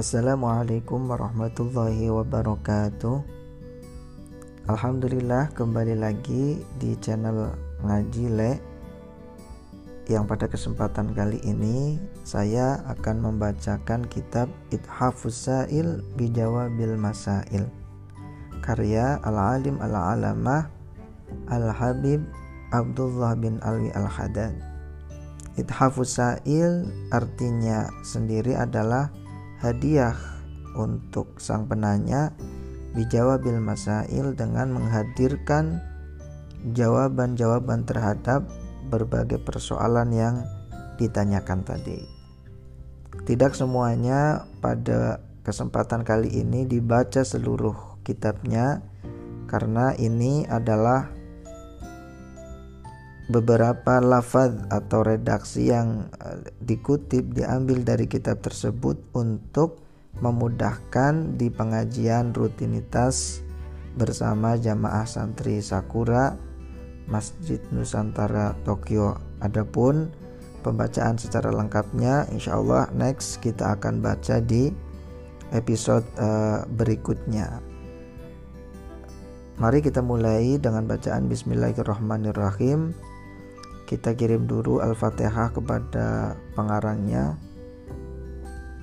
Assalamualaikum warahmatullahi wabarakatuh. Alhamdulillah kembali lagi di channel Ngaji Le. Yang pada kesempatan kali ini saya akan membacakan kitab Ithafus Sa'il Bijawabil Masail. Karya Al-Alim Al-Alamah Al-Habib Abdullah bin Alwi Al-Haddad Ithafus Sa'il artinya sendiri adalah hadiah untuk sang penanya bijawabil masail dengan menghadirkan jawaban-jawaban terhadap berbagai persoalan yang ditanyakan tadi. Tidak semuanya pada kesempatan kali ini dibaca seluruh kitabnya karena ini adalah beberapa lafaz atau redaksi yang eh, dikutip diambil dari kitab tersebut untuk memudahkan di pengajian rutinitas bersama jamaah santri Sakura Masjid Nusantara Tokyo. Adapun pembacaan secara lengkapnya insya Allah next kita akan baca di episode uh, berikutnya. Mari kita mulai dengan bacaan Bismillahirrahmanirrahim. Kita kirim dulu Al-Fatihah kepada pengarangnya.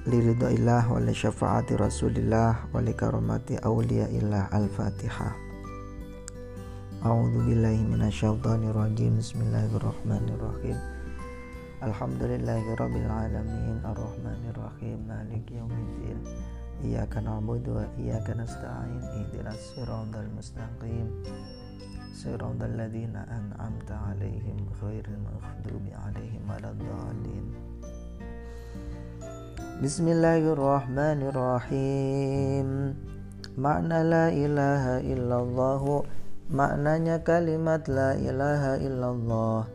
Liridhaillah wa li syafaati rasulillah wa li karamati awliyaillah al-fatihah. A'udzu billahi minasyaitonir rajim Bismillahirrahmanirrahim. Alhamdulillahi rabbil alamin. Arrahmanir rahim maliki yaumiddin. Iyyaka na'budu wa iyyaka nasta'in. Ihdinas siratal mustaqim صراط الذين أنعمت عليهم غير المغضوب عليهم ولا الضالين بسم الله الرحمن الرحيم Makna la ilaha illallah Maknanya kalimat la ilaha illallah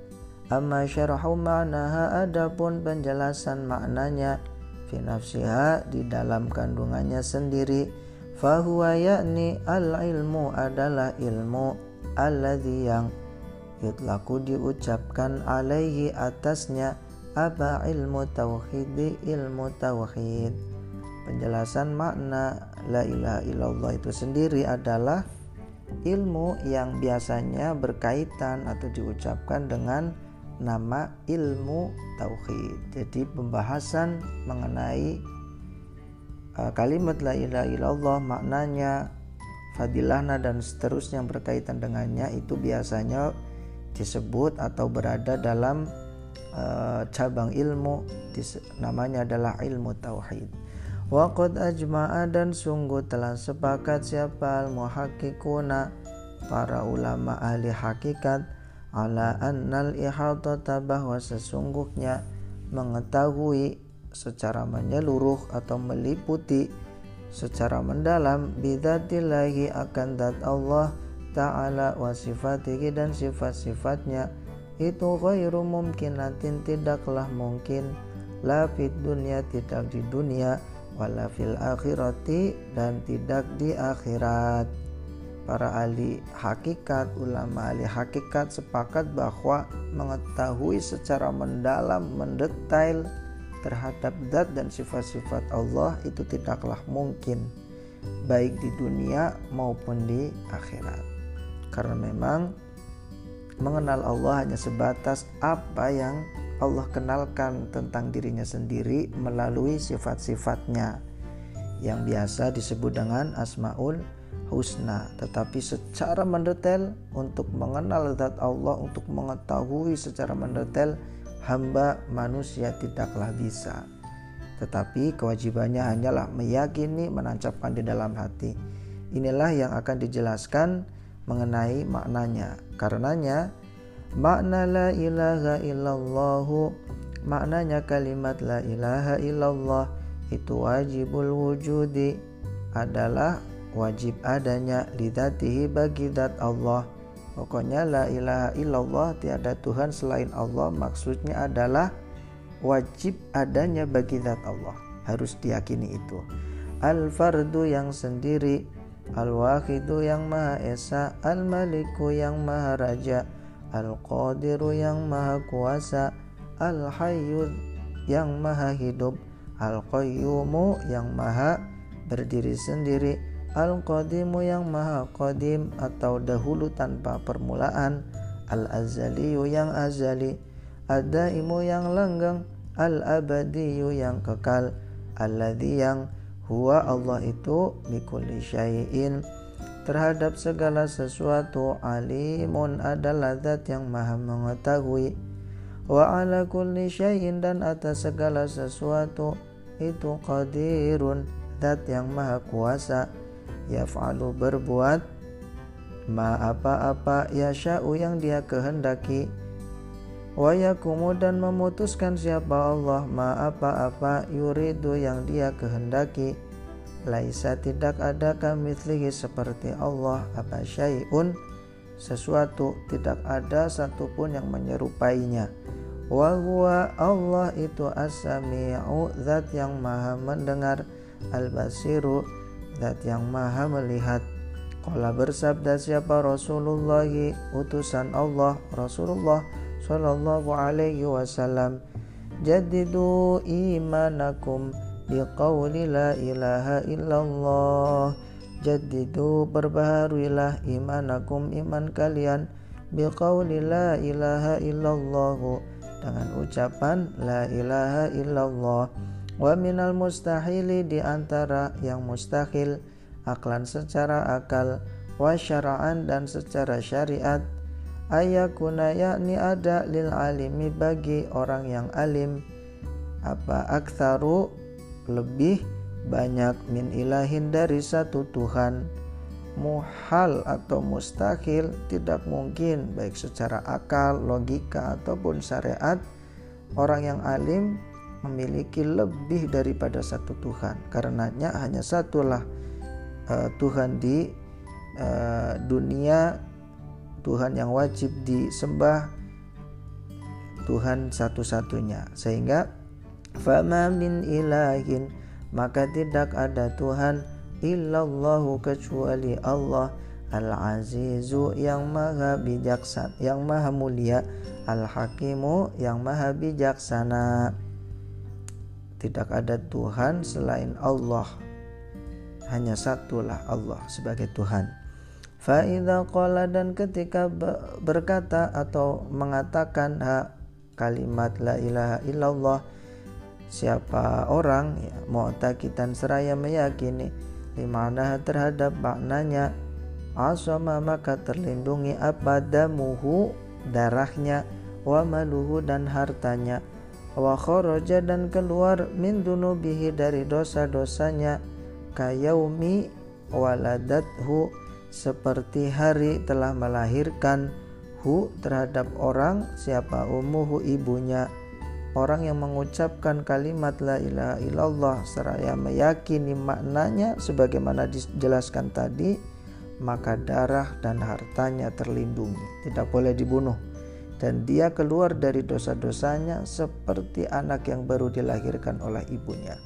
Amma syarhu maknaha adapun penjelasan maknanya Fi nafsiha di dalam kandungannya sendiri Fahuwa yakni al ilmu adalah ilmu alladhi yang yutlaku diucapkan alaihi atasnya apa ilmu tauhid? Ilmu tauhid. Penjelasan makna la ilaha illallah itu sendiri adalah ilmu yang biasanya berkaitan atau diucapkan dengan nama ilmu tauhid. Jadi pembahasan mengenai uh, kalimat la ilaha illallah maknanya fadilahna dan seterusnya yang berkaitan dengannya itu biasanya disebut atau berada dalam uh, cabang ilmu namanya adalah ilmu tauhid. Waqad ajma'a dan sungguh telah sepakat siapa al-muhaqqiquna para ulama ahli hakikat ala annal ihatata bahwa sesungguhnya mengetahui secara menyeluruh atau meliputi secara mendalam bidatillahi akan dat Allah ta'ala wa sifatihi dan sifat-sifatnya. Itu ghairu mumkinatin tidaklah mungkin. La fid dunia tidak di dunia. Wala fil akhirati dan tidak di akhirat. Para ahli hakikat ulama ahli hakikat sepakat bahwa mengetahui secara mendalam mendetail terhadap zat dan sifat-sifat Allah itu tidaklah mungkin baik di dunia maupun di akhirat. Karena memang mengenal Allah hanya sebatas apa yang Allah kenalkan tentang dirinya sendiri melalui sifat-sifatnya yang biasa disebut dengan Asmaul Husna tetapi secara mendetail untuk mengenal zat Allah untuk mengetahui secara mendetail hamba manusia tidaklah bisa tetapi kewajibannya hanyalah meyakini menancapkan di dalam hati. Inilah yang akan dijelaskan mengenai maknanya. Karenanya makna la ilaha illallah maknanya kalimat la ilaha illallah itu wajibul wujudi adalah wajib adanya lidatihi bagi dat Allah Pokoknya la ilaha illallah tiada Tuhan selain Allah maksudnya adalah wajib adanya bagi zat Allah. Harus diyakini itu. Al-fardu yang sendiri, al-wahidu yang maha esa, al-maliku yang maha raja, al-qadiru yang maha kuasa, al-hayyu yang maha hidup, Al-Qayyumu yang maha berdiri sendiri Al-Qadimu yang maha qadim atau dahulu tanpa permulaan. Al-Azaliyu yang azali. Ad-Daimu yang lenggeng Al-Abadiyu yang kekal. Alladhi yang huwa Allah itu bikulli syai'in. Terhadap segala sesuatu alimun adalah zat yang maha mengetahui. Wa ala kulli syai'in dan atas segala sesuatu itu qadirun zat yang maha kuasa yaf'alu berbuat ma apa-apa yasha'u yang dia kehendaki. Wa yakumu dan memutuskan siapa Allah ma apa-apa yuridu yang dia kehendaki. Laisa tidak ada kamitslihi seperti Allah apa syai'un? Sesuatu tidak ada satupun yang menyerupainya. Wa huwa Allah itu as-sami'u zat yang maha mendengar. Al-basiru zat yang maha melihat. Qala bersabda siapa Rasulullah utusan Allah Rasulullah sallallahu alaihi wasallam jadidu imanakum biqauli la ilaha illallah. Jadidu perbaharuilah imanakum iman kalian biqauli la ilaha illallah. Dengan ucapan la ilaha illallah wa minal mustahili di antara yang mustahil aklan secara akal wa syara'an dan secara syariat. Ayakuna yakni ada lil alimi bagi orang yang alim. Apa aktsaru lebih banyak min ilahin dari satu Tuhan. Muhal atau mustahil tidak mungkin baik secara akal, logika ataupun syariat. Orang yang alim memiliki lebih daripada satu Tuhan. Karenanya hanya satulah uh, Tuhan di uh, dunia Tuhan yang wajib disembah Tuhan satu-satunya sehingga fama min ilahin maka tidak ada Tuhan illallahu kecuali Allah Al-Azizu yang maha bijaksana yang maha mulia Al-Hakimu yang maha bijaksana tidak ada Tuhan selain Allah. Hanya satulah Allah sebagai Tuhan. Fa'idha qala dan ketika berkata atau mengatakan ha, kalimat la ilaha illallah siapa orang ya, mu'takitan seraya meyakini di mana terhadap maknanya asama maka terlindungi apa damuhu darahnya wa maluhu dan hartanya wa kharaja dan keluar min dunubihi dari dosa-dosanya kayaumi waladathu seperti hari telah melahirkan hu terhadap orang siapa umuhu ibunya Orang yang mengucapkan kalimat la ilaha illallah seraya meyakini maknanya sebagaimana dijelaskan tadi, maka darah dan hartanya terlindungi, tidak boleh dibunuh. Dan dia keluar dari dosa-dosanya seperti anak yang baru dilahirkan oleh ibunya.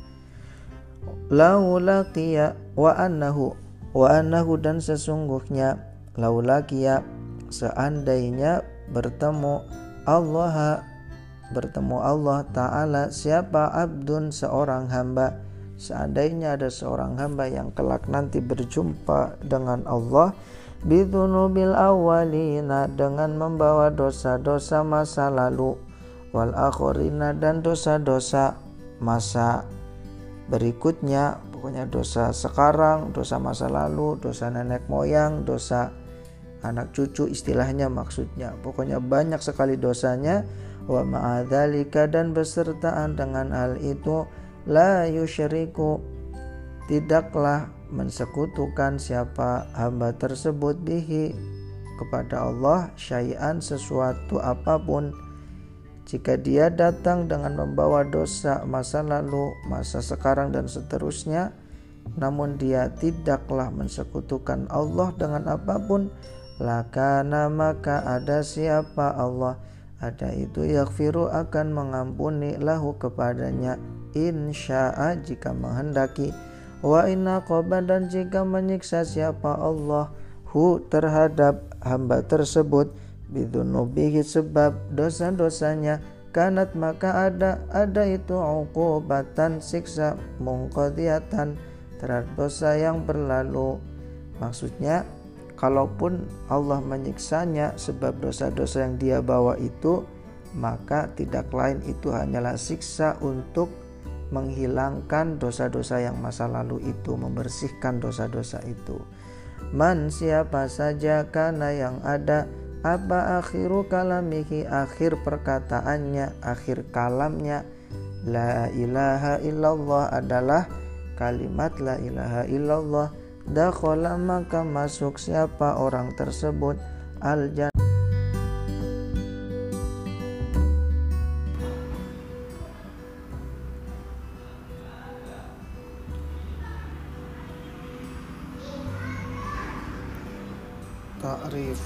Laulaqiya wa annahu wa annahu dan sesungguhnya laulaqiya seandainya bertemu Allah bertemu Allah Ta'ala siapa abdun seorang hamba seandainya ada seorang hamba yang kelak nanti berjumpa dengan Allah bidunubil awalina dengan membawa dosa-dosa masa lalu. Wal akhirina dan dosa-dosa masa berikutnya. Pokoknya dosa sekarang dosa masa lalu dosa nenek moyang dosa anak cucu istilahnya maksudnya. Pokoknya banyak sekali dosanya. Wa ma'adzalika dan besertaan dengan hal itu. La yusyriku tidaklah mensekutukan siapa hamba tersebut bihi kepada Allah syai'an sesuatu apa pun. Jika dia datang dengan membawa dosa masa lalu, masa sekarang dan seterusnya namun dia tidaklah mensekutukan Allah dengan apa pun lakana maka ada siapa Allah? Ada itu yakfiru akan mengampuni lahu kepadanya insya'a jika menghendaki wa inna dan jika menyiksa siapa Allah hu terhadap hamba tersebut bidunubihi sebab dosa-dosanya kanat maka ada ada itu uqubatan siksa mungqadiyatan terhadap dosa yang berlalu. Maksudnya kalaupun Allah menyiksanya sebab dosa-dosa yang dia bawa itu maka tidak lain itu hanyalah siksa untuk menghilangkan dosa-dosa yang masa lalu itu membersihkan dosa-dosa itu. Man siapa saja karena yang ada apa akhiru kalamihi akhir perkataannya akhir kalamnya la ilaha illallah adalah kalimat la ilaha illallah dakhala maka masuk siapa orang tersebut al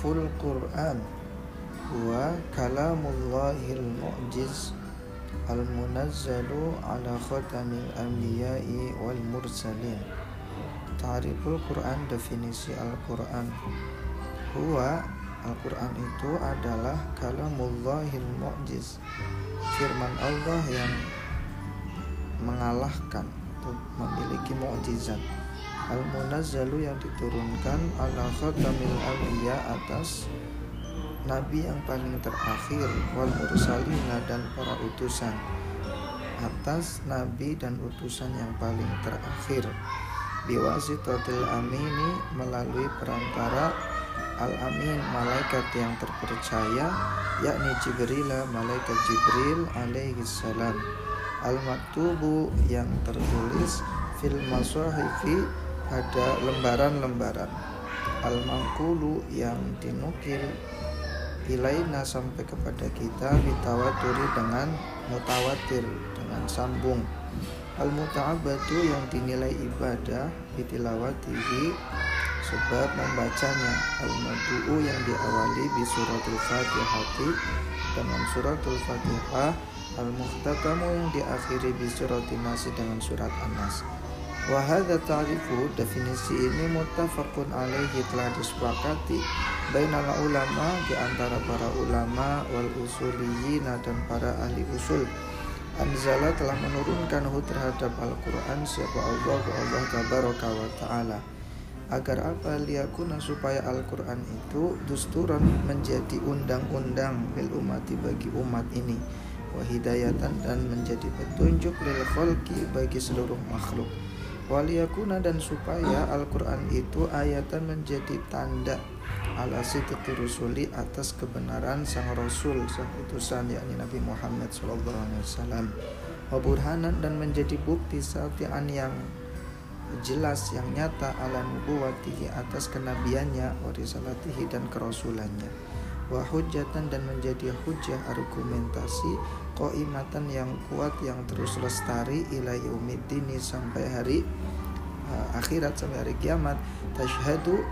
Ta'riful Quran. Kalamullahil mu'jiz Al-munazzalu ala khatamil anbiya'i wal mursalin. Ta'riful Quran definisi Al-Quran. Huwa Al-Quran itu adalah kalamullahil mu'jiz Firman Allah yang mengalahkan memiliki mukjizat al-munazzalu yang diturunkan ala khatamil anbiya atas nabi yang paling terakhir wal mursalina dan para utusan atas nabi dan utusan yang paling terakhir. Biwasitatil amini melalui perantara al-amin malaikat yang terpercaya yakni Jibril malaikat Jibril alaihi salam. Al-maktubu yang tertulis fil masahifi ada lembaran-lembaran. Al-mangkulu yang dinukil ilaina sampai kepada kita ditawaturi dengan mutawatir dengan sambung. Al-muta'abatu yang dinilai ibadah bitilawatihi sebab membacanya. Al-madu'u yang diawali bi suratul fatihati dengan suratul fatihah. Al-muhtakamu yang diakhiri suratul nasi dengan surat an-nas Wahada ta'rifu definisi ini muttafaqun alaihi telah disepakati bainal ulama di antara para ulama wal usuliyin dan para ahli usul. Anzala telah menurunkan hu terhadap Al-Quran siapa Allah wa Allah tabaraka wa ta'ala. Agar apa? Liyakuna supaya Al-Quran itu dusturan menjadi undang-undang bil umati bagi umat ini. Wahidayatan dan menjadi petunjuk lil khalqi bagi seluruh makhluk waliyakuna dan supaya Al-Quran itu ayatan menjadi tanda ala sidqi rusuli atas kebenaran sang rasul sang utusan yakni Nabi Muhammad SAW waburhanan dan menjadi bukti satian yang jelas yang nyata ala nubuwatihi atas kenabiannya warisalatihi dan kerasulannya wa hujjatan dan menjadi hujjah argumentasi qaimatan yang kuat yang terus lestari ila yaumiddini sampai hari uh, akhirat sampai hari kiamat. Tasyhadu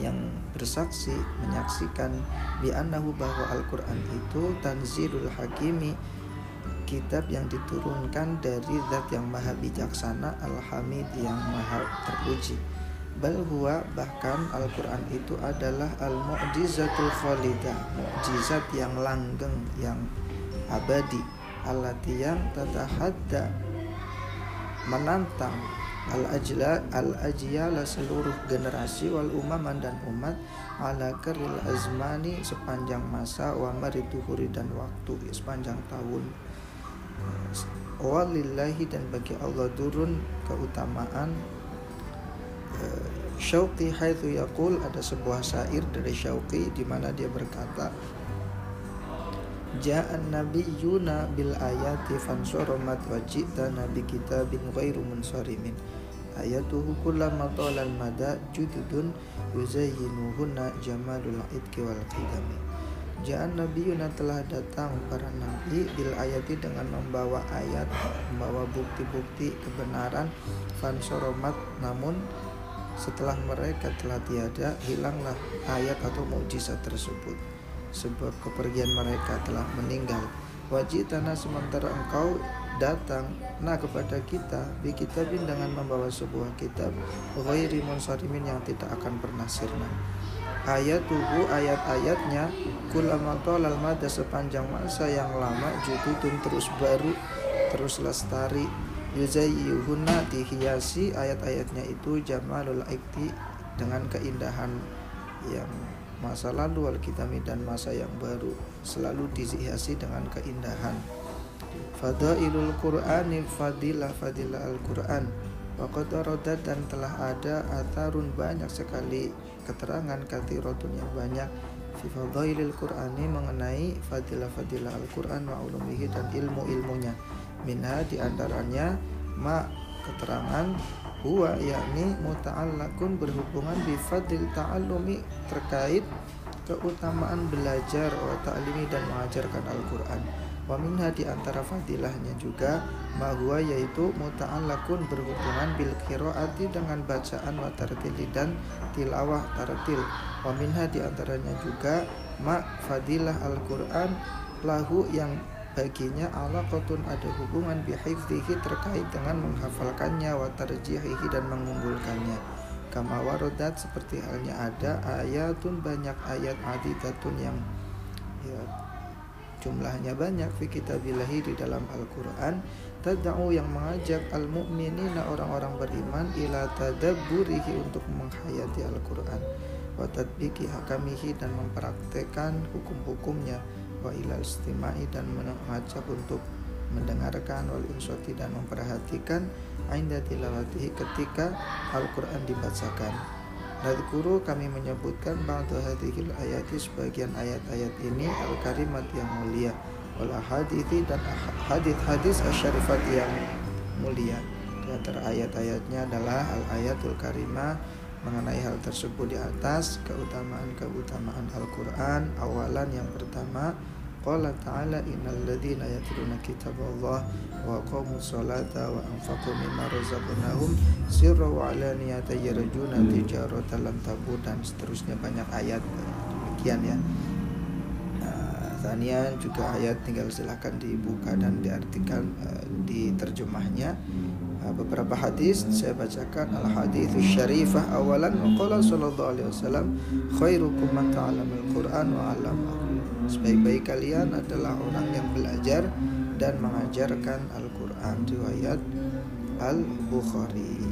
yang bersaksi menyaksikan bi annahu bahwa Al-Qur'an itu tanzilul hakimi kitab yang diturunkan dari zat yang maha bijaksana al-hamid yang maha terpuji bal bahkan Al-Qur'an itu adalah al-mu'jizatul khalidah mukjizat yang langgeng yang abadi allati yang tatahadda menantang. Al ajla al ajyala seluruh generasi wal umaman dan umat ala keril azmani sepanjang masa wa mariduhuri dan waktu sepanjang tahun. Walillahi dan bagi Allah turun keutamaan Syauqi haitsu yaqul ada sebuah syair dari Syauqi di mana dia berkata Ja'an nabiyyuna bil ayati fansoromat wajita nabi kita bin ghairu munsarimin. Ayatuhu kullama talal mada jududun yuzayyinuhunna jamalul idki wal qidami. Ja'an nabiyuna telah datang para nabi bil ayati dengan membawa ayat Membawa bukti-bukti kebenaran Fansoromat namun setelah mereka telah tiada, hilanglah ayat atau mukjizat tersebut. Sebab kepergian mereka telah meninggal. Wajib tanah sementara engkau datang nah kepada kita bi kitabin dengan membawa sebuah kitab ghairi munsarimin yang tidak akan pernah sirna ayat tubuh ayat-ayatnya kulamatol almada sepanjang masa yang lama jududun terus baru terus lestari yuzayyuhunna dihiasi ayat-ayatnya itu jamalul ikti dengan keindahan yang masa lalu alkitami dan masa yang baru selalu dihiasi dengan keindahan. Fadailul Qur'ani fadilah fadilah Al-Quran. Waqad dan telah ada atarun banyak sekali keterangan katirotun yang banyak. Fi fadailil Qur'ani mengenai fadilah-fadilah Al-Qur'an wa ulumihi dan ilmu-ilmunya. Minha di antaranya ma keterangan huwa yakni muta'allakun berhubungan bi fadil ta'allumi terkait keutamaan belajar wa ta'limi dan mengajarkan Al-Qur'an. Wa minha di antara fadilahnya juga mahua yaitu muta'allakun berhubungan bil qiraati dengan bacaan wa tartili dan tilawah tartil. Wa minha di antaranya juga ma fadilah Al-Qur'an lahu yang baginya alaqatun ada hubungan bihifdzihi terkait dengan menghafalkannya wa tarjihihi dan mengunggulkannya. Kama warodat seperti halnya ada ayatun banyak ayat adidatun yang ya, jumlahnya banyak fi kitabillahi di dalam Al-Qur'an. Tad'u yang mengajak al-mu'minina orang-orang beriman ila tadabburihi untuk menghayati Al-Qur'an. Wa tadbiki hakamihi dan mempraktekkan hukum-hukumnya wa ila istimai dan mengajak untuk mendengarkan wal insoti dan memperhatikan ainda tilawatihi ketika Al-Qur'an dibacakan Nadkuru kami menyebutkan ba'da hadhil ayati sebagian ayat-ayat ini al-karimat yang mulia wal hadithi dan hadith-hadis asyarifat yang mulia. Di antara ayat-ayatnya adalah al-ayatul karimah mengenai hal tersebut di atas keutamaan-keutamaan Al-Qur'an awalan yang pertama Qala ta'ala innal ladhina yatluna kitaballah wa aqamu salata wa anfaqu mimma razaqnahum sirra wa alaniyata yarjuna tijaratan lam tabu dan seterusnya banyak ayat demikian ya. Nah, juga ayat tinggal silahkan dibuka dan diartikan uh, di terjemahnya. Uh, beberapa hadis saya bacakan. Al hadis syarifah awalan wa qala sallallahu alaihi wasallam khairukum man ta'allama al-Qur'an wa 'allamahu. Sebaik-baik kalian adalah orang yang belajar dan mengajarkan Al-Quran Riwayat Al-Bukhari